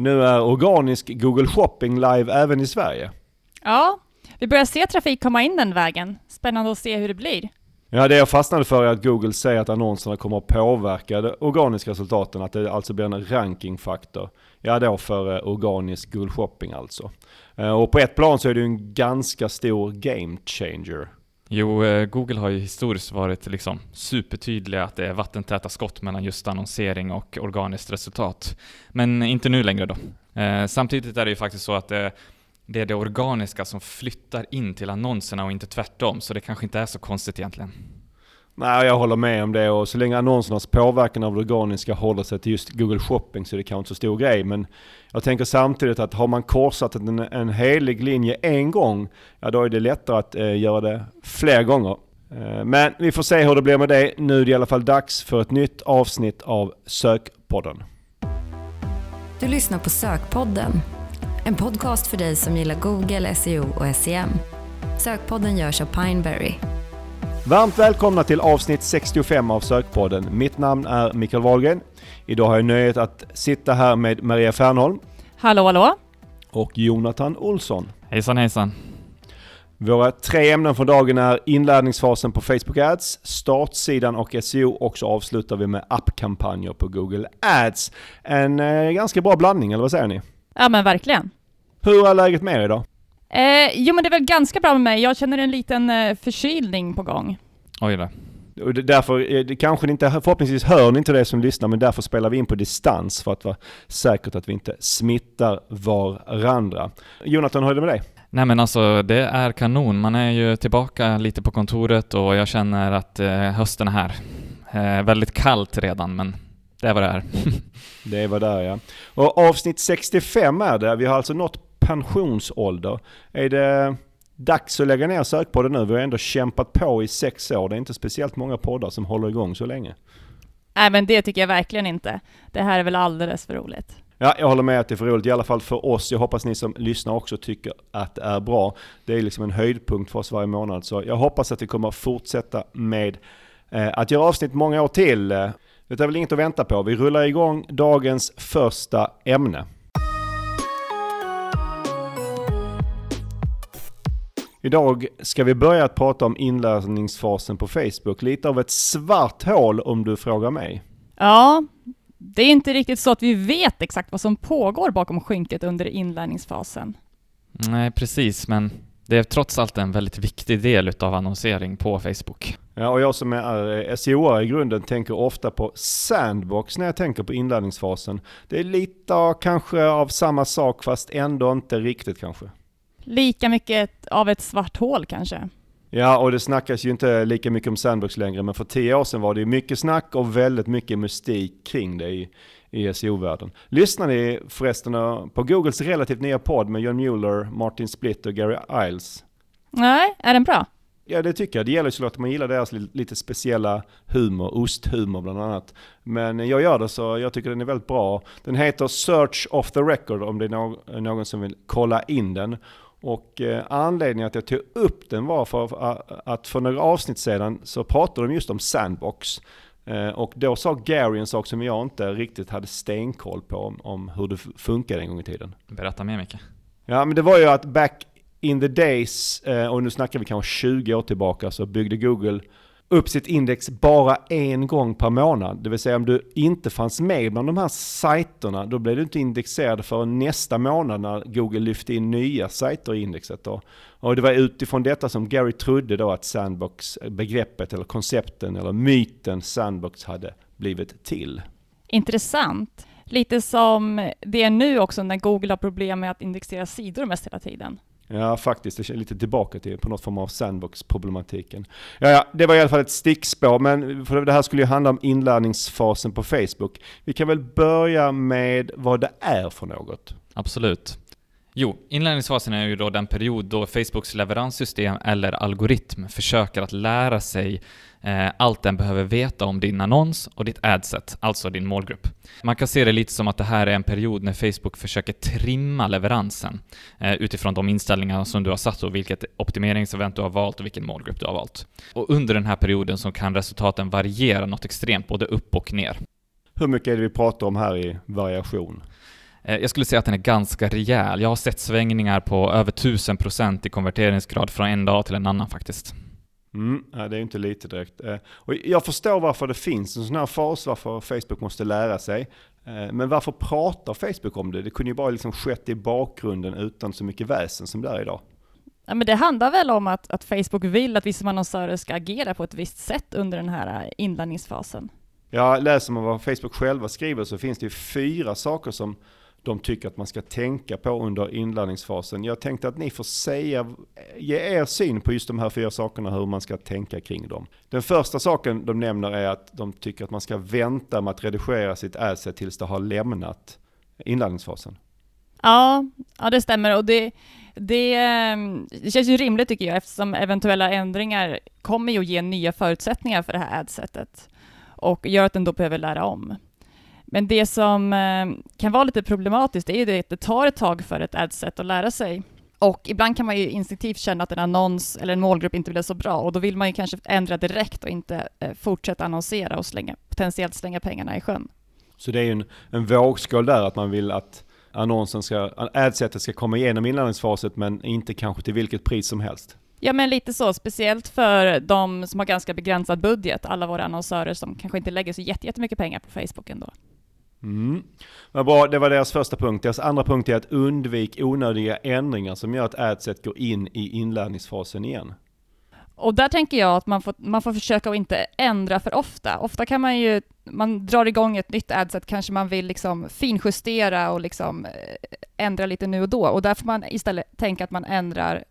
Nu är organisk Google Shopping live även i Sverige. Ja, vi börjar se trafik komma in den vägen. Spännande att se hur det blir. Ja, det jag fastnade för är att Google säger att annonserna kommer att påverka de organiska resultaten, att det alltså blir en rankingfaktor. Ja, då för eh, organisk Google Shopping alltså. Eh, och på ett plan så är det en ganska stor game changer. Jo, eh, Google har ju historiskt varit liksom supertydliga att det är vattentäta skott mellan just annonsering och organiskt resultat. Men inte nu längre då. Eh, samtidigt är det ju faktiskt så att det det är det organiska som flyttar in till annonserna och inte tvärtom, så det kanske inte är så konstigt egentligen. Nej, jag håller med om det och så länge annonsernas påverkan av det organiska håller sig till just Google Shopping så är det kanske inte så stor grej. Men jag tänker samtidigt att har man korsat en, en helig linje en gång, ja då är det lättare att eh, göra det fler gånger. Eh, men vi får se hur det blir med det. Nu är det i alla fall dags för ett nytt avsnitt av Sökpodden. Du lyssnar på Sökpodden en podcast för dig som gillar Google, SEO och SEM. Sökpodden görs av Pineberry. Varmt välkomna till avsnitt 65 av Sökpodden. Mitt namn är Mikael Wahlgren. Idag har jag nöjet att sitta här med Maria Fernholm. Hallå, hallå. Och Jonathan Olsson. Hejsan, hejsan. Våra tre ämnen för dagen är inlärningsfasen på Facebook Ads, startsidan och SEO och så avslutar vi med appkampanjer på Google Ads. En eh, ganska bra blandning, eller vad säger ni? Ja men verkligen. Hur är läget med er idag? Eh, jo men det är väl ganska bra med mig. Jag känner en liten eh, förkylning på gång. Oj då. Och därför, eh, det kanske ni inte, förhoppningsvis hör ni inte det som lyssnar, men därför spelar vi in på distans för att vara säkert att vi inte smittar varandra. Jonathan, hur är det med dig? Nej men alltså det är kanon. Man är ju tillbaka lite på kontoret och jag känner att eh, hösten är här. Eh, väldigt kallt redan men det är vad det är. det är vad det är ja. Och avsnitt 65 är det. Vi har alltså nått pensionsålder. Är det dags att lägga ner sökpodden nu? Vi har ändå kämpat på i sex år. Det är inte speciellt många poddar som håller igång så länge. Nej men det tycker jag verkligen inte. Det här är väl alldeles för roligt. Ja, jag håller med att det är för roligt, i alla fall för oss. Jag hoppas ni som lyssnar också tycker att det är bra. Det är liksom en höjdpunkt för oss varje månad, så jag hoppas att vi kommer fortsätta med eh, att göra avsnitt många år till. Det är väl inget att vänta på. Vi rullar igång dagens första ämne. Idag ska vi börja att prata om inlärningsfasen på Facebook. Lite av ett svart hål om du frågar mig. Ja, det är inte riktigt så att vi vet exakt vad som pågår bakom skynket under inlärningsfasen. Nej, precis, men det är trots allt en väldigt viktig del utav annonsering på Facebook. Ja, och jag som är SEO i grunden tänker ofta på Sandbox när jag tänker på inlärningsfasen. Det är lite kanske av samma sak fast ändå inte riktigt kanske. Lika mycket av ett svart hål kanske? Ja, och det snackas ju inte lika mycket om Sandbox längre, men för tio år sedan var det mycket snack och väldigt mycket mystik kring det i, i SEO-världen. Lyssnar ni förresten på Googles relativt nya podd med John Mueller, Martin Splitt och Gary Iles? Nej, är den bra? Ja det tycker jag. Det gäller såklart att man gillar deras lite speciella humor, osthumor bland annat. Men jag gör det så jag tycker den är väldigt bra. Den heter Search of the Record om det är någon som vill kolla in den. Och eh, anledningen att jag tog upp den var för att för några avsnitt sedan så pratade de just om Sandbox. Eh, och då sa Gary en sak som jag inte riktigt hade stenkoll på om, om hur det funkade en gång i tiden. Berätta mer Micke. Ja men det var ju att back in the days, eh, och nu snackar vi kanske 20 år tillbaka, så byggde Google upp sitt index bara en gång per månad. Det vill säga om du inte fanns med bland de här sajterna, då blev du inte indexerad för nästa månad när Google lyfte in nya sajter i indexet. Då. Och det var utifrån detta som Gary trodde då att Sandbox-begreppet eller koncepten eller myten Sandbox hade blivit till. Intressant. Lite som det är nu också när Google har problem med att indexera sidor mest hela tiden. Ja, faktiskt. Det är lite tillbaka till på något form av sandbox-problematiken. Ja, ja, det var i alla fall ett stickspår, men för det här skulle ju handla om inlärningsfasen på Facebook. Vi kan väl börja med vad det är för något? Absolut. Jo, inlärningsfasen är ju då den period då Facebooks leveranssystem eller algoritm försöker att lära sig allt den behöver veta om din annons och ditt adset, alltså din målgrupp. Man kan se det lite som att det här är en period när Facebook försöker trimma leveransen eh, utifrån de inställningar som du har satt och vilket optimeringsevent du har valt och vilken målgrupp du har valt. Och under den här perioden så kan resultaten variera något extremt, både upp och ner. Hur mycket är det vi pratar om här i variation? Eh, jag skulle säga att den är ganska rejäl. Jag har sett svängningar på över 1000% i konverteringsgrad från en dag till en annan faktiskt. Mm, det är inte lite direkt. Eh, och jag förstår varför det finns en sån här fas, varför Facebook måste lära sig. Eh, men varför pratar Facebook om det? Det kunde ju bara liksom skett i bakgrunden utan så mycket väsen som det är idag. Ja, men det handlar väl om att, att Facebook vill att vi som annonsörer ska agera på ett visst sätt under den här inlärningsfasen. Ja, läser man vad Facebook själva skriver så finns det ju fyra saker som de tycker att man ska tänka på under inlärningsfasen. Jag tänkte att ni får säga, ge er syn på just de här fyra sakerna, hur man ska tänka kring dem. Den första saken de nämner är att de tycker att man ska vänta med att redigera sitt asset tills det har lämnat inlärningsfasen. Ja, ja det stämmer och det, det, ehm, det känns ju rimligt tycker jag eftersom eventuella ändringar kommer ju att ge nya förutsättningar för det här adsetet och gör att den då behöver lära om. Men det som eh, kan vara lite problematiskt är ju det att det tar ett tag för ett adset att lära sig. Och ibland kan man ju instinktivt känna att en annons eller en målgrupp inte blir så bra och då vill man ju kanske ändra direkt och inte eh, fortsätta annonsera och slänga, potentiellt slänga pengarna i sjön. Så det är ju en, en vågskål där att man vill att annonsen ska, adsetet ska komma igenom inlärningsfaset men inte kanske till vilket pris som helst. Ja, men lite så, speciellt för de som har ganska begränsad budget, alla våra annonsörer som kanske inte lägger så jättemycket pengar på Facebook ändå. Mm. Vad bra, det var deras första punkt. Deras andra punkt är att undvik onödiga ändringar som gör att adset går in i inlärningsfasen igen. Och där tänker jag att man får, man får försöka att inte ändra för ofta. Ofta kan man ju, man drar igång ett nytt adset, kanske man vill liksom finjustera och liksom eh, ändra lite nu och då. Och där får man istället tänka att man ändrar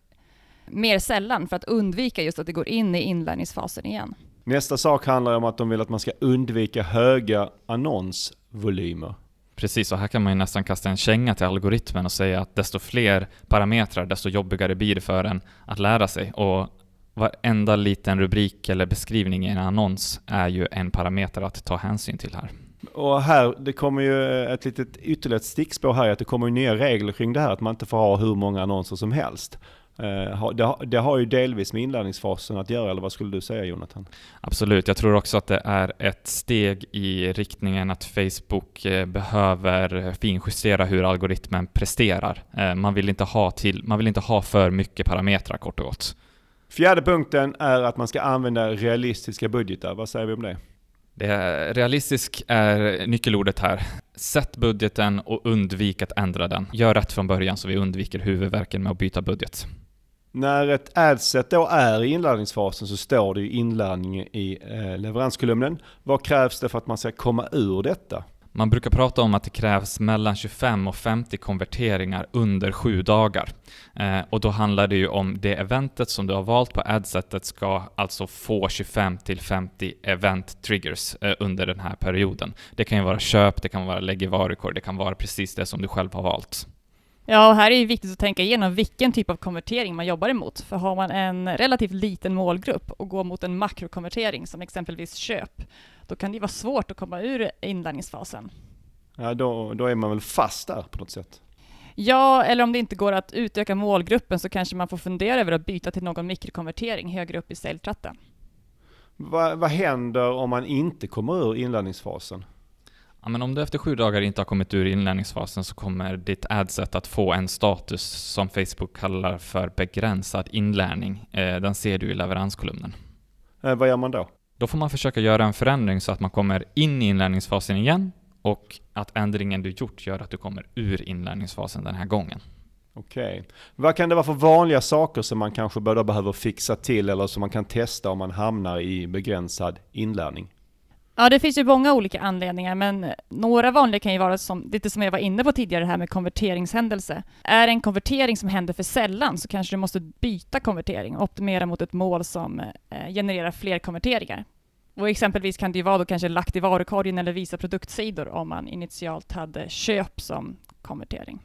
mer sällan för att undvika just att det går in i inlärningsfasen igen. Nästa sak handlar om att de vill att man ska undvika höga annonsvolymer. Precis, och här kan man ju nästan kasta en känga till algoritmen och säga att desto fler parametrar, desto jobbigare blir det för en att lära sig. Och varenda liten rubrik eller beskrivning i en annons är ju en parameter att ta hänsyn till här. Och här, det kommer ju ett litet ytterligare stickspår här, att det kommer nya regler kring det här, att man inte får ha hur många annonser som helst. Eh, det, har ju delvis med inlärningsfasen att göra, eller vad skulle du säga Jonathan? Absolut, jag tror också att det är ett steg i riktningen att Facebook eh, behöver finjustera hur algoritmen presterar. Eh, man vill inte ha, till, man vill inte ha för mycket parametrar kort och gott. Fjärde punkten är att man ska använda realistiska budgetar. Vad säger vi om det? det är, realistisk är nyckelordet här. Sätt budgeten och undvik att ändra den. Gör rätt från början så vi undviker huvudvärken med att byta budget. När ett adset då är i inlärningsfasen så står det ju inlärning i eh, leveranskolumnen. Vad krävs det för att man ska komma ur detta? Man brukar prata om att det krävs mellan 25 och 50 konverteringar under sju dagar. Eh, och då handlar det ju om det eventet som du har valt på adsetet ska alltså få 25 till 50 event triggers eh, under den här perioden. Det kan ju vara köp, det kan vara lägg i varukorg, det kan vara precis det som du själv har valt. Ja, och här är det viktigt att tänka igenom vilken typ av konvertering man jobbar emot. För har man en relativt liten målgrupp och går mot en makrokonvertering som exempelvis köp, då kan det vara svårt att komma ur inlärningsfasen. Ja, då, då är man väl fast där på något sätt? Ja, eller om det inte går att utöka målgruppen så kanske man får fundera över att byta till någon mikrokonvertering högre upp i säljtratten. Va, vad händer om man inte kommer ur inlärningsfasen? Ja, men om du efter sju dagar inte har kommit ur inlärningsfasen så kommer ditt adset att få en status som Facebook kallar för begränsad inlärning. Eh, den ser du i leveranskolumnen. Eh, vad gör man då? Då får man försöka göra en förändring så att man kommer in i inlärningsfasen igen och att ändringen du gjort gör att du kommer ur inlärningsfasen den här gången. Okej. Vad kan det vara för vanliga saker som man kanske både behöver fixa till eller som man kan testa om man hamnar i begränsad inlärning? Ja, det finns ju många olika anledningar, men några vanliga kan ju vara som, lite som jag var inne på tidigare, det här med konverteringshändelse. Är det en konvertering som händer för sällan så kanske du måste byta konvertering och optimera mot ett mål som eh, genererar fler konverteringar. Och exempelvis kan det ju vara då kanske lagt i varukorgen eller visa produktsidor om man initialt hade köp som konvertering.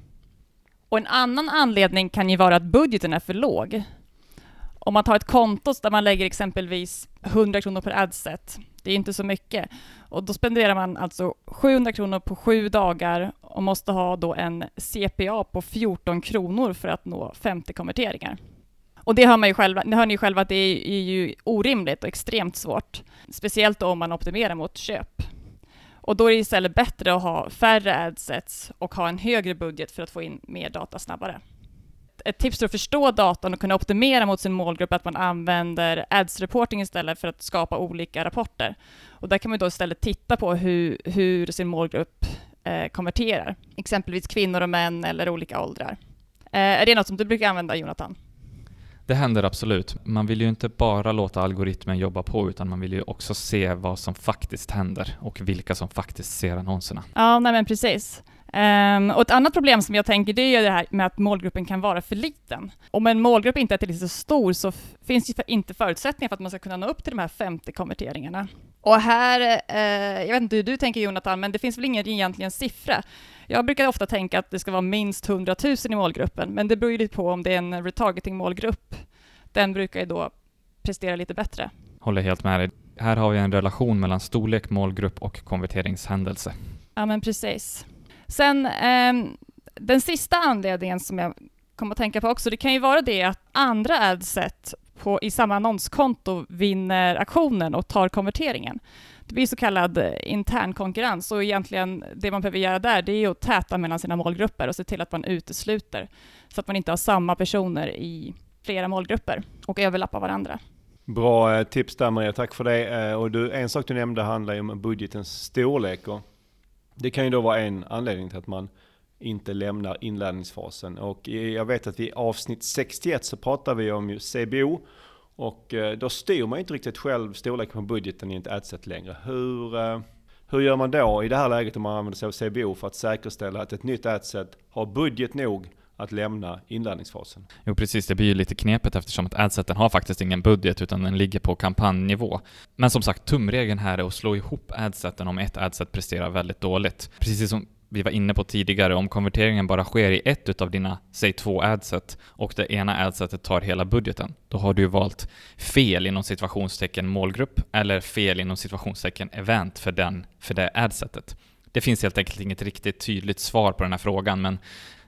Och en annan anledning kan ju vara att budgeten är för låg. Om man tar ett konto där man lägger exempelvis 100 kronor per adset det är inte så mycket. Och då spenderar man alltså 700 kronor på sju dagar och måste ha då en CPA på 14 kronor för att nå 50 konverteringar. Och det hör, man ju själva, det hör ni ju själva att det är, ju orimligt och extremt svårt. Speciellt om man optimerar mot köp. Och då är det istället bättre att ha färre adsets och ha en högre budget för att få in mer data snabbare. Ett tips för att förstå datorn och kunna optimera mot sin målgrupp är att man använder ads-reporting istället för att skapa olika rapporter. Och där kan man då istället titta på hur, hur sin målgrupp eh, konverterar, exempelvis kvinnor och män eller olika åldrar. Eh, är det något som du brukar använda, Jonathan? Det händer absolut. Man vill ju inte bara låta algoritmen jobba på, utan man vill ju också se vad som faktiskt händer och vilka som faktiskt ser annonserna. Ja, nej men precis. Um, och ett annat problem som jag tänker, det är det här med att målgruppen kan vara för liten. Om en målgrupp inte är tillräckligt stor så finns det inte förutsättningar för att man ska kunna nå upp till de här 50 konverteringarna. Och här, uh, jag vet inte hur du tänker Jonathan, men det finns väl ingen egentligen siffra. Jag brukar ofta tänka att det ska vara minst 100 000 i målgruppen, men det beror ju lite på om det är en retargeting-målgrupp. Den brukar ju då prestera lite bättre. Håller helt med dig. Här har vi en relation mellan storlek, målgrupp och konverteringshändelse. Ja, men precis. Sen, eh, den sista anledningen som jag kom att tänka på också, det kan ju vara det att andra adset på, i samma annonskonto vinner aktionen och tar konverteringen. Det blir så kallad eh, intern konkurrens och egentligen det man behöver göra där, det är att täta mellan sina målgrupper och se till att man utesluter så att man inte har samma personer i flera målgrupper och överlappar varandra. Bra eh, tips där Maria, tack för det. Eh, och du, en sak du nämnde handlar ju om budgetens storlek. Och det kan ju då vara en anledning till att man inte lämnar inlärningsfasen. Och jag vet att i avsnitt 61 så pratar vi om ju CBO. Och eh, då styr man inte riktigt själv storleken på budgeten i ett adset längre. Hur, eh, hur gör man då i det här läget om man använder sig av CBO för att säkerställa att ett nytt adset har budget nog att lämna inlärningsfasen. Jo precis, det blir ju lite knepigt eftersom att adseten har faktiskt ingen budget utan den ligger på kampanjnivå. Men som sagt, tumregeln här är att slå ihop adseten om ett adset presterar väldigt dåligt. Precis som vi var inne på tidigare, om konverteringen bara sker i ett utav dina, säg två adset, och det ena adsetet tar hela budgeten, då har du valt fel inom situationstecken målgrupp, eller fel inom situationstecken event för, den, för det adsetet. Det finns helt enkelt inget riktigt tydligt svar på den här frågan, men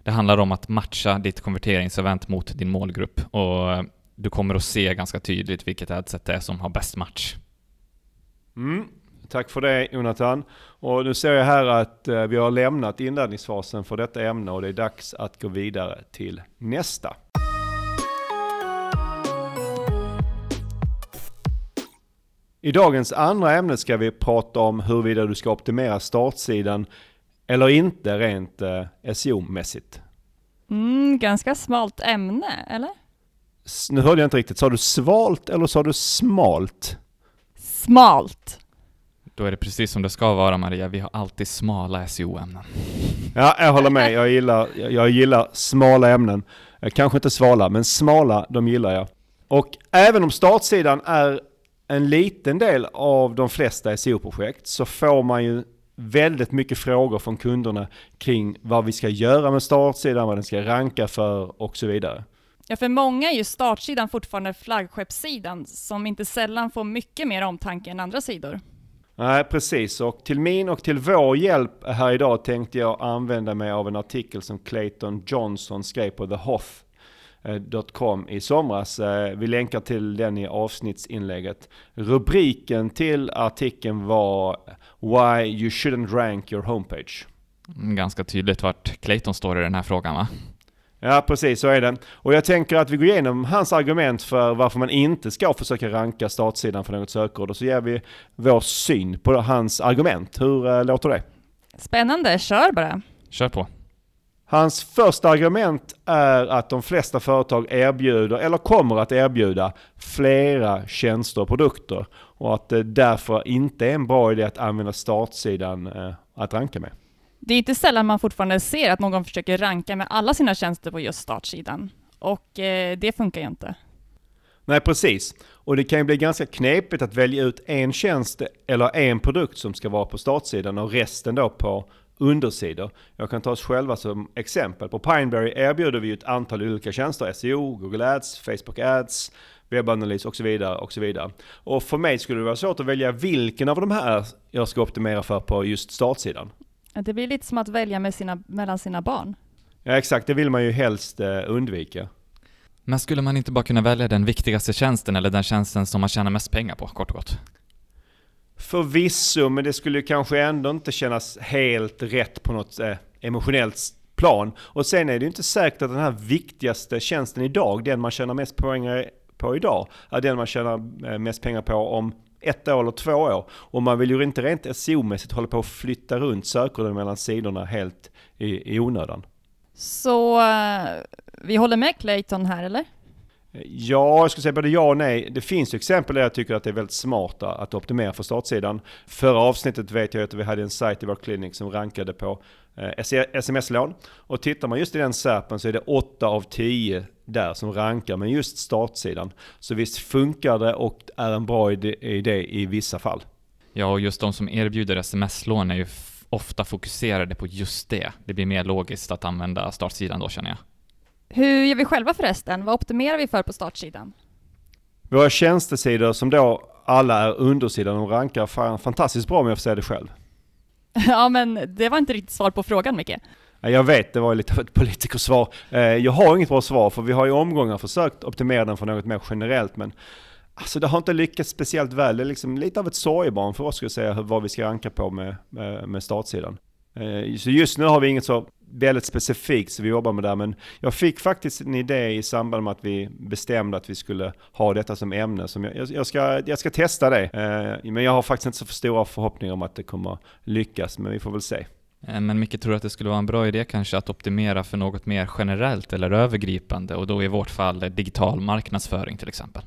det handlar om att matcha ditt konverteringsevent mot din målgrupp och du kommer att se ganska tydligt vilket adset det är som har bäst match. Mm. Tack för det Jonathan. Och nu ser jag här att eh, vi har lämnat inlärningsfasen för detta ämne och det är dags att gå vidare till nästa. I dagens andra ämne ska vi prata om huruvida du ska optimera startsidan eller inte rent eh, SEO-mässigt. Mm, ganska smalt ämne, eller? S nu hörde jag inte riktigt. Sa du svalt eller sa du smalt? Smalt. Då är det precis som det ska vara Maria, vi har alltid smala SEO-ämnen. Ja, jag håller med. Jag gillar, jag gillar smala ämnen. Eh, kanske inte svala, men smala, de gillar jag. Och även om startsidan är en liten del av de flesta SEO-projekt så får man ju väldigt mycket frågor från kunderna kring vad vi ska göra med startsidan, vad den ska ranka för och så vidare. Ja, för många är ju startsidan fortfarande flaggskeppssidan som inte sällan får mycket mer omtanke än andra sidor. Nej, precis. Och till min och till vår hjälp här idag tänkte jag använda mig av en artikel som Clayton Johnson skrev på The Com i somras. Eh, vi länkar till den i avsnittsinlägget. Rubriken till artikeln var Why you shouldn't rank your homepage. Mm, ganska tydligt vart Clayton står i den här frågan va? Ja, precis så är det. Och jag tänker att vi går igenom hans argument för varför man inte ska försöka ranka startsidan för något sökord och så ger vi vår syn på hans argument. Hur äh, låter det? Spännande, kör bara. Kör på. Hans första argument är att de flesta företag erbjuder, eller kommer att erbjuda, flera tjänster och produkter. Och att det därför inte är en bra idé att använda startsidan eh, att ranka med. Det är inte sällan man fortfarande ser att någon försöker ranka med alla sina tjänster på just startsidan. Och eh, det funkar ju inte. Nej, precis. Och det kan ju bli ganska knepigt att välja ut en tjänst eller en produkt som ska vara på startsidan och resten då på undersidor. Jag kan ta oss själva som exempel. På Pineberry erbjuder vi ett antal olika tjänster. SEO, Google Ads, Facebook Ads, webbanalys och så vidare. Och så vidare. Och för mig skulle det vara svårt att välja vilken av de här jag ska optimera för på just startsidan. Det blir lite som att välja med sina, mellan sina barn. Ja exakt, det vill man ju helst eh, undvika. Men skulle man inte bara kunna välja den viktigaste tjänsten eller den tjänsten som man tjänar mest pengar på, kort och gott? Förvisso, men det skulle kanske ändå inte kännas helt rätt på något eh, emotionellt plan. Och sen är det ju inte säkert att den här viktigaste tjänsten idag, den man tjänar mest poäng på idag, är den man tjänar eh, mest pengar på om ett år eller två år. Och man vill ju inte rent SEO-mässigt hålla på att flytta runt sökorden mellan sidorna helt i, i onödan. Så uh, vi håller med Clayton här eller? Ja, jag skulle säga både ja och nej. Det finns exempel där jag tycker att det är väldigt smart att optimera för startsidan. Förra avsnittet vet jag att vi hade en sajt i vår klinik som rankade på eh, sms-lån. Och tittar man just i den SERPen så är det 8 av 10 där som rankar med just startsidan. Så visst funkar det och är en bra idé i vissa fall. Ja, och just de som erbjuder sms-lån är ju ofta fokuserade på just det. Det blir mer logiskt att använda startsidan då känner jag. Hur gör vi själva förresten? Vad optimerar vi för på startsidan? Våra tjänstesidor som då alla är undersidan, de rankar fantastiskt bra om jag får säga det själv. Ja, men det var inte riktigt svar på frågan, Micke. Jag vet, det var lite av ett politikersvar. Eh, jag har inget bra svar, för vi har i omgångar försökt optimera den för något mer generellt, men alltså det har inte lyckats speciellt väl. Det är liksom lite av ett sorgebarn för oss, skulle jag säga, vad vi ska ranka på med, med startsidan. Eh, så just nu har vi inget så väldigt specifikt så vi jobbar med det, men jag fick faktiskt en idé i samband med att vi bestämde att vi skulle ha detta som ämne. Som jag, jag, ska, jag ska testa det, eh, men jag har faktiskt inte så stora förhoppningar om att det kommer lyckas, men vi får väl se. Eh, men mycket tror att det skulle vara en bra idé kanske att optimera för något mer generellt eller övergripande och då i vårt fall digital marknadsföring till exempel.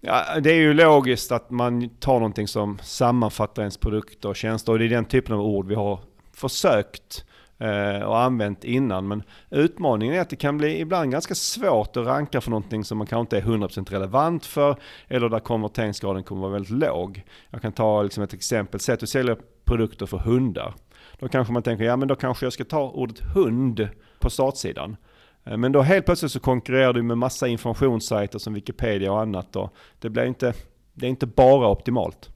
Ja, det är ju logiskt att man tar någonting som sammanfattar ens produkter och tjänster och det är den typen av ord vi har försökt Eh, och använt innan. Men utmaningen är att det kan bli ibland ganska svårt att ranka för någonting som man kanske inte är 100% relevant för eller där konverteringsgraden kommer vara väldigt låg. Jag kan ta liksom ett exempel, säg att du säljer produkter för hundar. Då kanske man tänker, ja men då kanske jag ska ta ordet hund på startsidan. Eh, men då helt plötsligt så konkurrerar du med massa informationssajter som Wikipedia och annat och det blir inte, det är inte bara optimalt.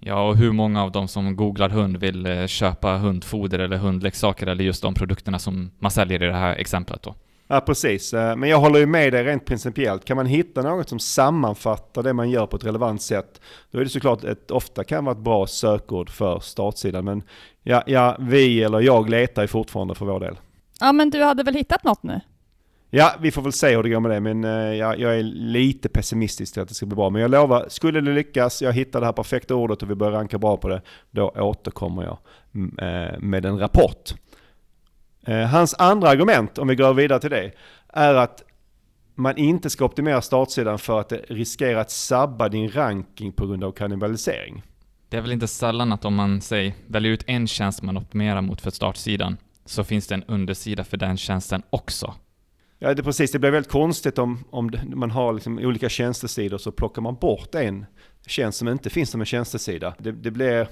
Ja, och hur många av de som googlar hund vill eh, köpa hundfoder eller hundleksaker eller just de produkterna som man säljer i det här exemplet då? Ja, precis. Eh, men jag håller ju med dig rent principiellt. Kan man hitta något som sammanfattar det man gör på ett relevant sätt, då är det såklart ett, ofta kan vara ett bra sökord för startsidan. Men ja, ja, vi eller jag letar ju fortfarande för vår del. Ja, men du hade väl hittat något nu? Ja, vi får väl se hur det går med det, men eh, jag, jag, är lite pessimistisk till att det ska bli bra. Men jag lovar, skulle det lyckas, jag hittar det här perfekta ordet och vi börjar ranka bra på det, då återkommer jag mm, eh, med en rapport. Eh, hans andra argument, om vi går vidare till det, är att man inte ska optimera startsidan för att det riskerar att sabba din ranking på grund av kannibalisering. Det är väl inte sällan att om man säg, väljer ut en tjänst man optimerar mot för startsidan, så finns det en undersida för den tjänsten också. Ja, det precis. Det blir väldigt konstigt om, om man har liksom olika tjänstesidor så plockar man bort en tjänst som inte finns som en tjänstesida. Det, det blir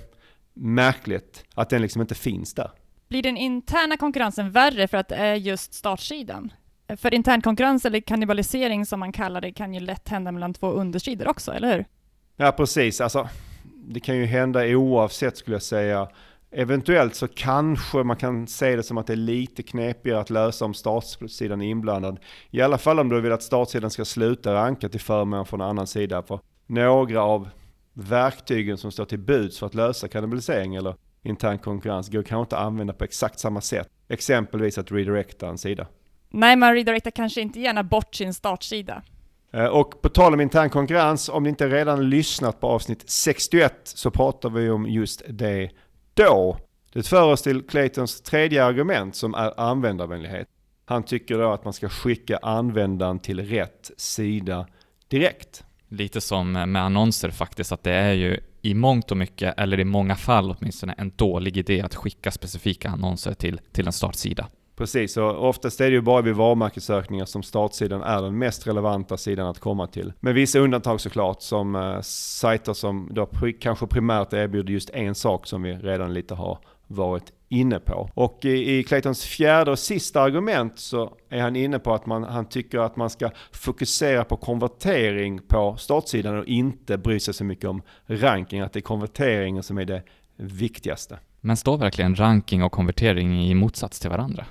märkligt att den liksom inte finns där. Blir den interna konkurrensen värre för att det är just startsidan? För intern konkurrens eller kannibalisering som man kallar det kan ju lätt hända mellan två undersidor också, eller hur? Ja, precis. Alltså, det kan ju hända oavsett skulle jag säga Eventuellt så kanske man kan se det som att det är lite knepigare att lösa om startsidan är inblandad. I alla fall om du vill att startsidan ska sluta ranka till förmån för en annan sida. För några av verktygen som står till buds för att lösa kannibalisering eller intern konkurrens går kanske inte att använda på exakt samma sätt. Exempelvis att redirecta en sida. Nej, man redirectar kanske inte gärna bort sin startsida. Eh, och på tal om intern konkurrens, om ni inte redan lyssnat på avsnitt 61 så pratar vi om just det då. Det för oss till Claytons tredje argument som är användarvänlighet. Han tycker då att man ska skicka användaren till rätt sida direkt. Lite som med annonser faktiskt, att det är ju i mångt och mycket, eller i många fall åtminstone, en dålig idé att skicka specifika annonser till, till en startsida. Precis, och oftast är det ju bara vid varumärkessökningar som startsidan är den mest relevanta sidan att komma till. Med vissa undantag såklart, som eh, sajter som då pri kanske primärt erbjuder just en sak som vi redan lite har varit inne på. Och i, i Claytons fjärde och sista argument så är han inne på att man, han tycker att man ska fokusera på konvertering på startsidan och inte bry sig så mycket om ranking, att det är konverteringen som är det viktigaste. Men står verkligen ranking och konvertering i motsats till varandra?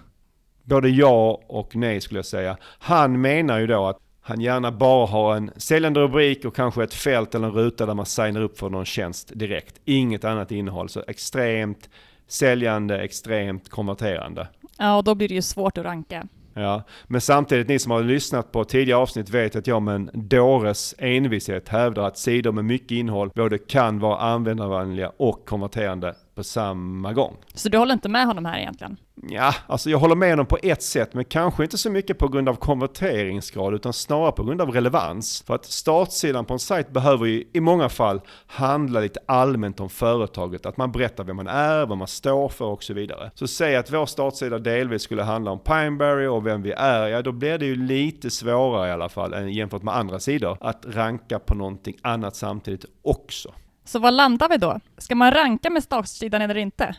Både ja och nej skulle jag säga. Han menar ju då att han gärna bara har en säljande rubrik och kanske ett fält eller en ruta där man signar upp för någon tjänst direkt. Inget annat innehåll. Så extremt säljande, extremt konverterande. Ja, och då blir det ju svårt att ranka. Ja, men samtidigt ni som har lyssnat på tidigare avsnitt vet att jag med en dåres envishet hävdar att sidor med mycket innehåll både kan vara användarvänliga och konverterande på samma gång. Så du håller inte med honom här egentligen? Ja, alltså jag håller med honom på ett sätt, men kanske inte så mycket på grund av konverteringsgrad, utan snarare på grund av relevans. För att startsidan på en sajt behöver ju i många fall handla lite allmänt om företaget, att man berättar vem man är, vad man står för och så vidare. Så säg att vår startsida delvis skulle handla om Pineberry och vem vi är, ja då blir det ju lite svårare i alla fall jämfört med andra sidor att ranka på någonting annat samtidigt också. Så vad landar vi då? Ska man ranka med startsidan eller inte?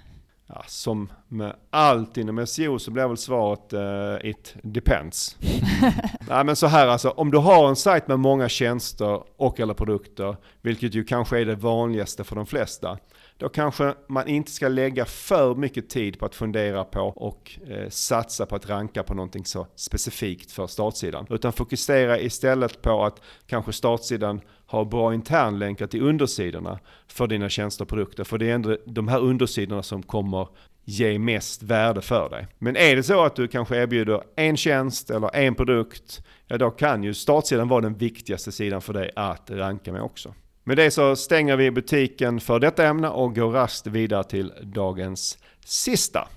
Ja, som med allt inom SEO så blir väl svaret uh, it depends. Nej men så här alltså, om du har en sajt med många tjänster och eller produkter, vilket ju kanske är det vanligaste för de flesta, då kanske man inte ska lägga för mycket tid på att fundera på och eh, satsa på att ranka på någonting så specifikt för startsidan. Utan fokusera istället på att kanske startsidan ha bra internlänkar till undersidorna för dina tjänster och produkter. För det är ändå de här undersidorna som kommer ge mest värde för dig. Men är det så att du kanske erbjuder en tjänst eller en produkt, ja då kan ju startsidan vara den viktigaste sidan för dig att ranka med också. Med det så stänger vi butiken för detta ämne och går raskt vidare till dagens sista.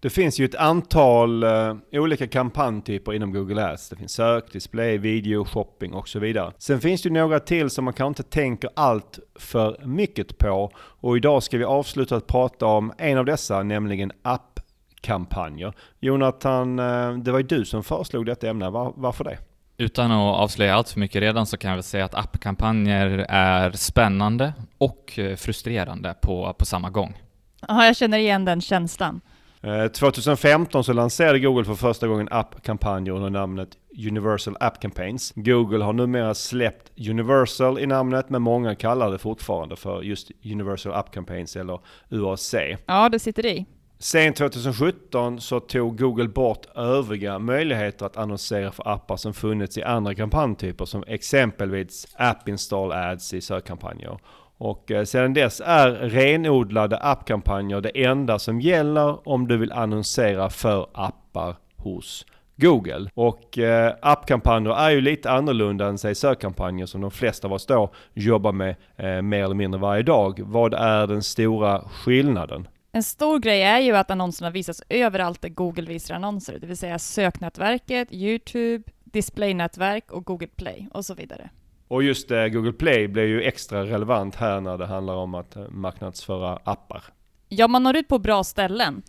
Det finns ju ett antal uh, olika kampanjtyper inom Google Ads. Det finns sök, display, video, shopping och så vidare. Sen finns det några till som man kanske inte tänker allt för mycket på. Och idag ska vi avsluta att prata om en av dessa, nämligen app-kampanjer. Jonathan, uh, det var ju du som föreslog detta ämne. Var, varför det? Utan att avslöja allt för mycket redan så kan jag väl säga att appkampanjer är spännande och eh, frustrerande på, på samma gång. Ja, jag känner igen den känslan. 2015 eh, så lanserade Google för första gången app-kampanjer under namnet Universal App Campaigns. Google har numera släppt Universal i namnet, men många kallar det fortfarande för just Universal App Campaigns eller UAC. Ja, det sitter i. Sen 2017 så tog Google bort övriga möjligheter att annonsera för appar som funnits i andra kampanjtyper som exempelvis App Install Ads i sökkampanjer. Och eh, sedan dess är renodlade appkampanjer det enda som gäller om du vill annonsera för appar hos Google. Och eh, appkampanjer är ju lite annorlunda än säg sökkampanjer som de flesta av oss då jobbar med eh, mer eller mindre varje dag. Vad är den stora skillnaden? En stor grej är ju att annonserna visas överallt där Google visar annonser, det vill säga söknätverket, YouTube, displaynätverk och Google Play och så vidare. Och just eh, Google Play blir ju extra relevant här när det handlar om att eh, marknadsföra appar. Ja, man når ut på bra ställen.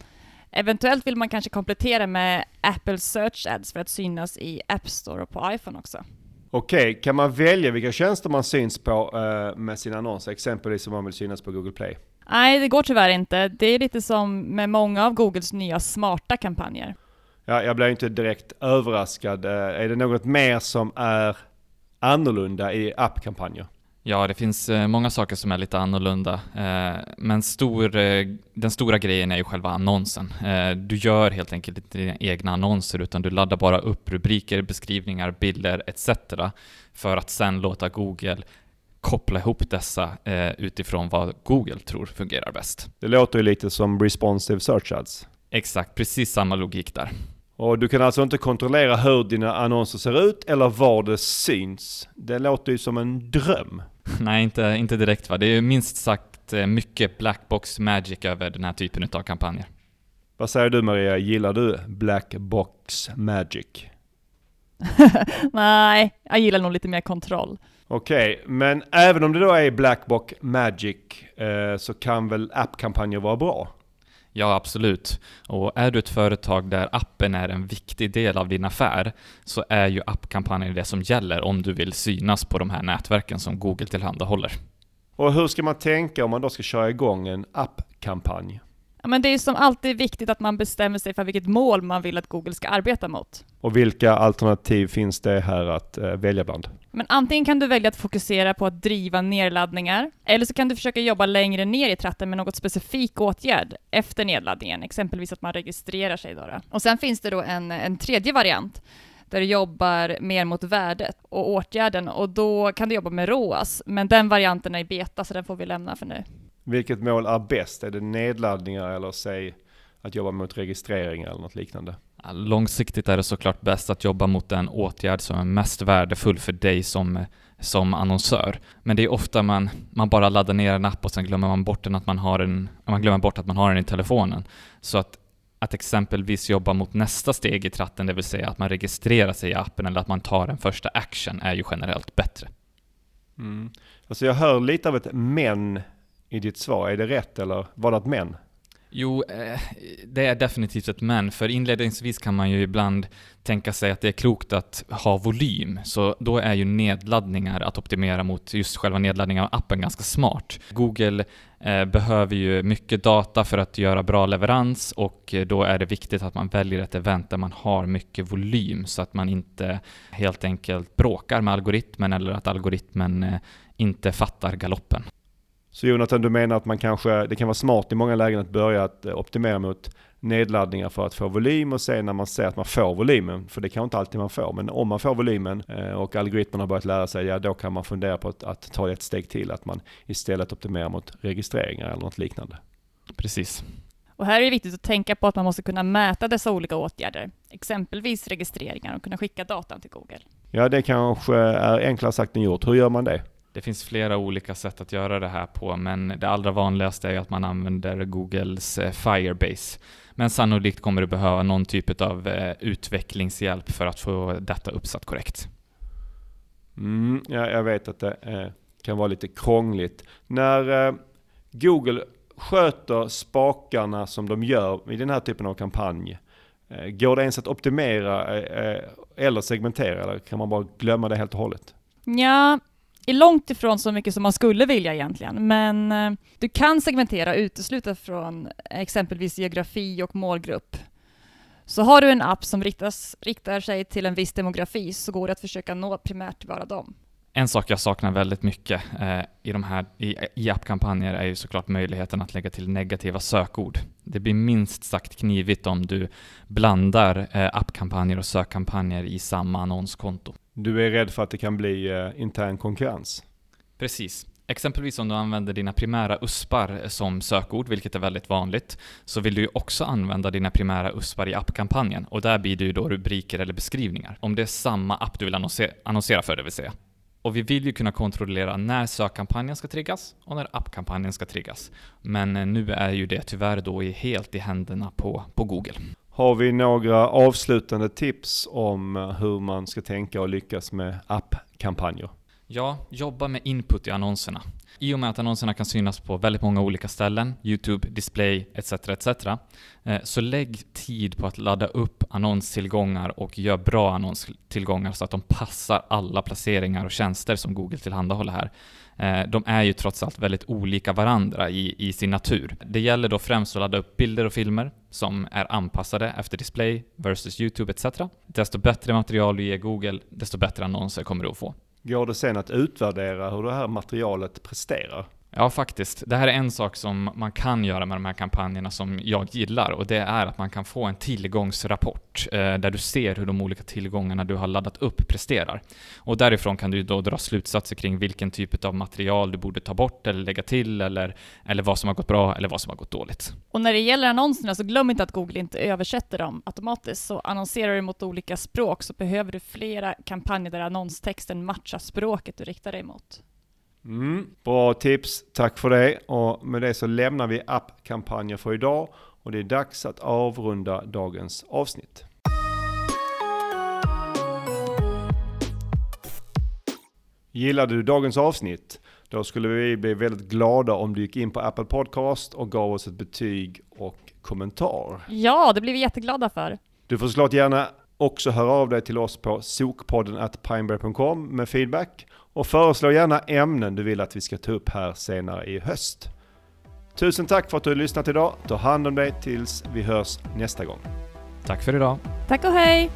Eventuellt vill man kanske komplettera med Apple Search Ads för att synas i App Store och på iPhone också. Okej, kan man välja vilka tjänster man syns på eh, med sina annonser, exempelvis om man vill synas på Google Play? Nej, det går tyvärr inte. Det är lite som med många av Googles nya smarta kampanjer. Ja, jag blir inte direkt överraskad. Är det något mer som är annorlunda i appkampanjer? Ja, det finns eh, många saker som är lite annorlunda, eh, men stor, eh, den stora grejen är ju själva annonsen. Du gör helt enkelt inte dina egna annonser, utan du laddar bara upp rubriker, beskrivningar, bilder etc. för att sen låta Google koppla ihop dessa utifrån vad Google tror fungerar bäst. Det låter ju lite som responsive search ads. Exakt, precis samma logik där. Och du kan alltså inte kontrollera hur dina annonser ser ut eller var det syns. Det låter ju som en dröm. Nej, inte, inte direkt va. Det är minst sagt eh, mycket blackbox magic över den här typen av kampanjer. Vad säger du Maria, gillar du blackbox magic? Nej, jag gillar nog lite mer kontroll. Okej, okay, men även om det då är blackbox magic eh, så kan väl appkampanjer vara bra? Ja, absolut. Och är du ett företag där appen är en viktig del av din affär så är ju appkampanjen det som gäller om du vill synas på de här nätverken som Google tillhandahåller. Och hur ska man tänka om man då ska köra igång en appkampanj? Ja, men det är som alltid viktigt att man bestämmer sig för vilket mål man vill att Google ska arbeta mot. Och vilka alternativ finns det här att eh, välja bland? Men antingen kan du välja att fokusera på att driva nedladdningar, eller så kan du försöka jobba längre ner i tratten med något specifik åtgärd efter nedladdningen, exempelvis att man registrerar sig. Då, då. Och sen finns det då en, en tredje variant där du jobbar mer mot värdet och åtgärden och då kan du jobba med ROAS, men den varianten är i beta så den får vi lämna för nu. Vilket mål är bäst? Är det nedladdningar eller säg att jobba mot registreringar eller något liknande? Långsiktigt är det såklart bäst att jobba mot den åtgärd som är mest värdefull för dig som, som annonsör. Men det är ofta man, man bara laddar ner en app och sen glömmer man bort, den att man, har en, man glömmer bort att man har den i telefonen. Så att, att exempelvis jobba mot nästa steg i tratten, det vill säga att man registrerar sig i appen eller att man tar en första action, är ju generellt bättre. Mm. Alltså jag hör lite av ett men i ditt svar. Är det rätt eller var det ett men? Jo, eh, det är definitivt ett men, för inledningsvis kan man ju ibland tänka sig att det är klokt att ha volym, så då är ju nedladdningar att optimera mot just själva nedladdningen av appen ganska smart. Google eh, behöver ju mycket data för att göra bra leverans och eh, då är det viktigt att man väljer ett event där man har mycket volym så att man inte helt enkelt bråkar med algoritmen eller att algoritmen inte fattar galoppen. Så Jonathan, du menar att man kanske, det kan vara smart i många lägen att börja att eh, optimera mot nedladdningar för att få volym och sen när man ser att man får volymen, för det kan inte alltid man får, men om man får volymen eh, och algoritmerna har börjat lära sig, ja då kan man fundera på att, att ta ett steg till, att man istället optimerar mot registreringar eller något liknande. Precis. Och här är det viktigt att tänka på att man måste kunna mäta dessa olika åtgärder, exempelvis registreringar och kunna skicka datan till Google. Ja, det kanske är enklare sagt än gjort. Hur gör man det? Det finns flera olika sätt att göra det här på, men det allra vanligaste är att man använder Googles eh, Firebase. Men sannolikt kommer du behöva någon typ av eh, utvecklingshjälp för att få detta uppsatt korrekt. Mm, ja, jag vet att det eh, kan vara lite krångligt. När eh, Google sköter spakarna som de gör i den här typen av kampanj, eh, går det ens att optimera eh, eller segmentera eller kan man bara glömma det helt och hållet? Ja, är långt ifrån så mycket som man skulle vilja egentligen, men eh, du kan segmentera och utesluta från exempelvis geografi och målgrupp. Så har du en app som riktas, riktar sig till en viss demografi så går det att försöka nå primärt bara dem. En sak jag saknar väldigt mycket eh, i, de här, i, i appkampanjer är ju såklart möjligheten att lägga till negativa sökord. Det blir minst sagt knivigt om du blandar eh, appkampanjer och sökkampanjer i samma annonskonto. Du är rädd för att det kan bli eh, intern konkurrens? Precis. Exempelvis om du använder dina primära USPar eh, som sökord, vilket är väldigt vanligt, så vill du ju också använda dina primära USPar i appkampanjen och där blir det ju då rubriker eller beskrivningar. Om det är samma app du vill annonsera för, det vill säga. Och vi vill ju kunna kontrollera när sökkampanjen ska triggas och när appkampanjen ska triggas. Men eh, nu är ju det tyvärr då helt i händerna på, på Google. Har vi några avslutande tips om eh, hur man ska tänka och lyckas med appkampanjer? Ja, jobba med input i annonserna. I och med att annonserna kan synas på väldigt många olika ställen, YouTube, display etc. etc. Eh, så lägg tid på att ladda upp annonstillgångar och gör bra annonstillgångar så att de passar alla placeringar och tjänster som Google tillhandahåller här. Eh, de är ju trots allt väldigt olika varandra i, i sin natur. Det gäller då främst att ladda upp bilder och filmer som är anpassade efter display versus YouTube etc. Desto bättre material du ger Google, desto bättre annonser kommer du att få. Går det sen att utvärdera hur det här materialet presterar? Ja, faktiskt. Det här är en sak som man kan göra med de här kampanjerna som jag gillar och det är att man kan få en tillgångsrapport eh, där du ser hur de olika tillgångarna du har laddat upp presterar. Och därifrån kan du då dra slutsatser kring vilken typ av material du borde ta bort eller lägga till eller, eller vad som har gått bra eller vad som har gått dåligt. Och när det gäller annonserna så glöm inte att Google inte översätter dem automatiskt. Så annonserar du mot olika språk så behöver du flera kampanjer där annonstexten matchar språket du riktar dig mot. Mm, bra tips, tack för det. Och med det så lämnar vi appkampanjer för idag och det är dags att avrunda dagens avsnitt. Gillade du dagens avsnitt? Då skulle vi bli väldigt glada om du gick in på Apple Podcast och gav oss ett betyg och kommentar. Ja, det blir vi jätteglada för. Du får såklart gärna också höra av dig till oss på sokpodden pineberry.com med feedback och föreslå gärna ämnen du vill att vi ska ta upp här senare i höst. Tusen tack för att du har lyssnat idag. Ta hand om dig tills vi hörs nästa gång. Tack för idag. Tack och hej!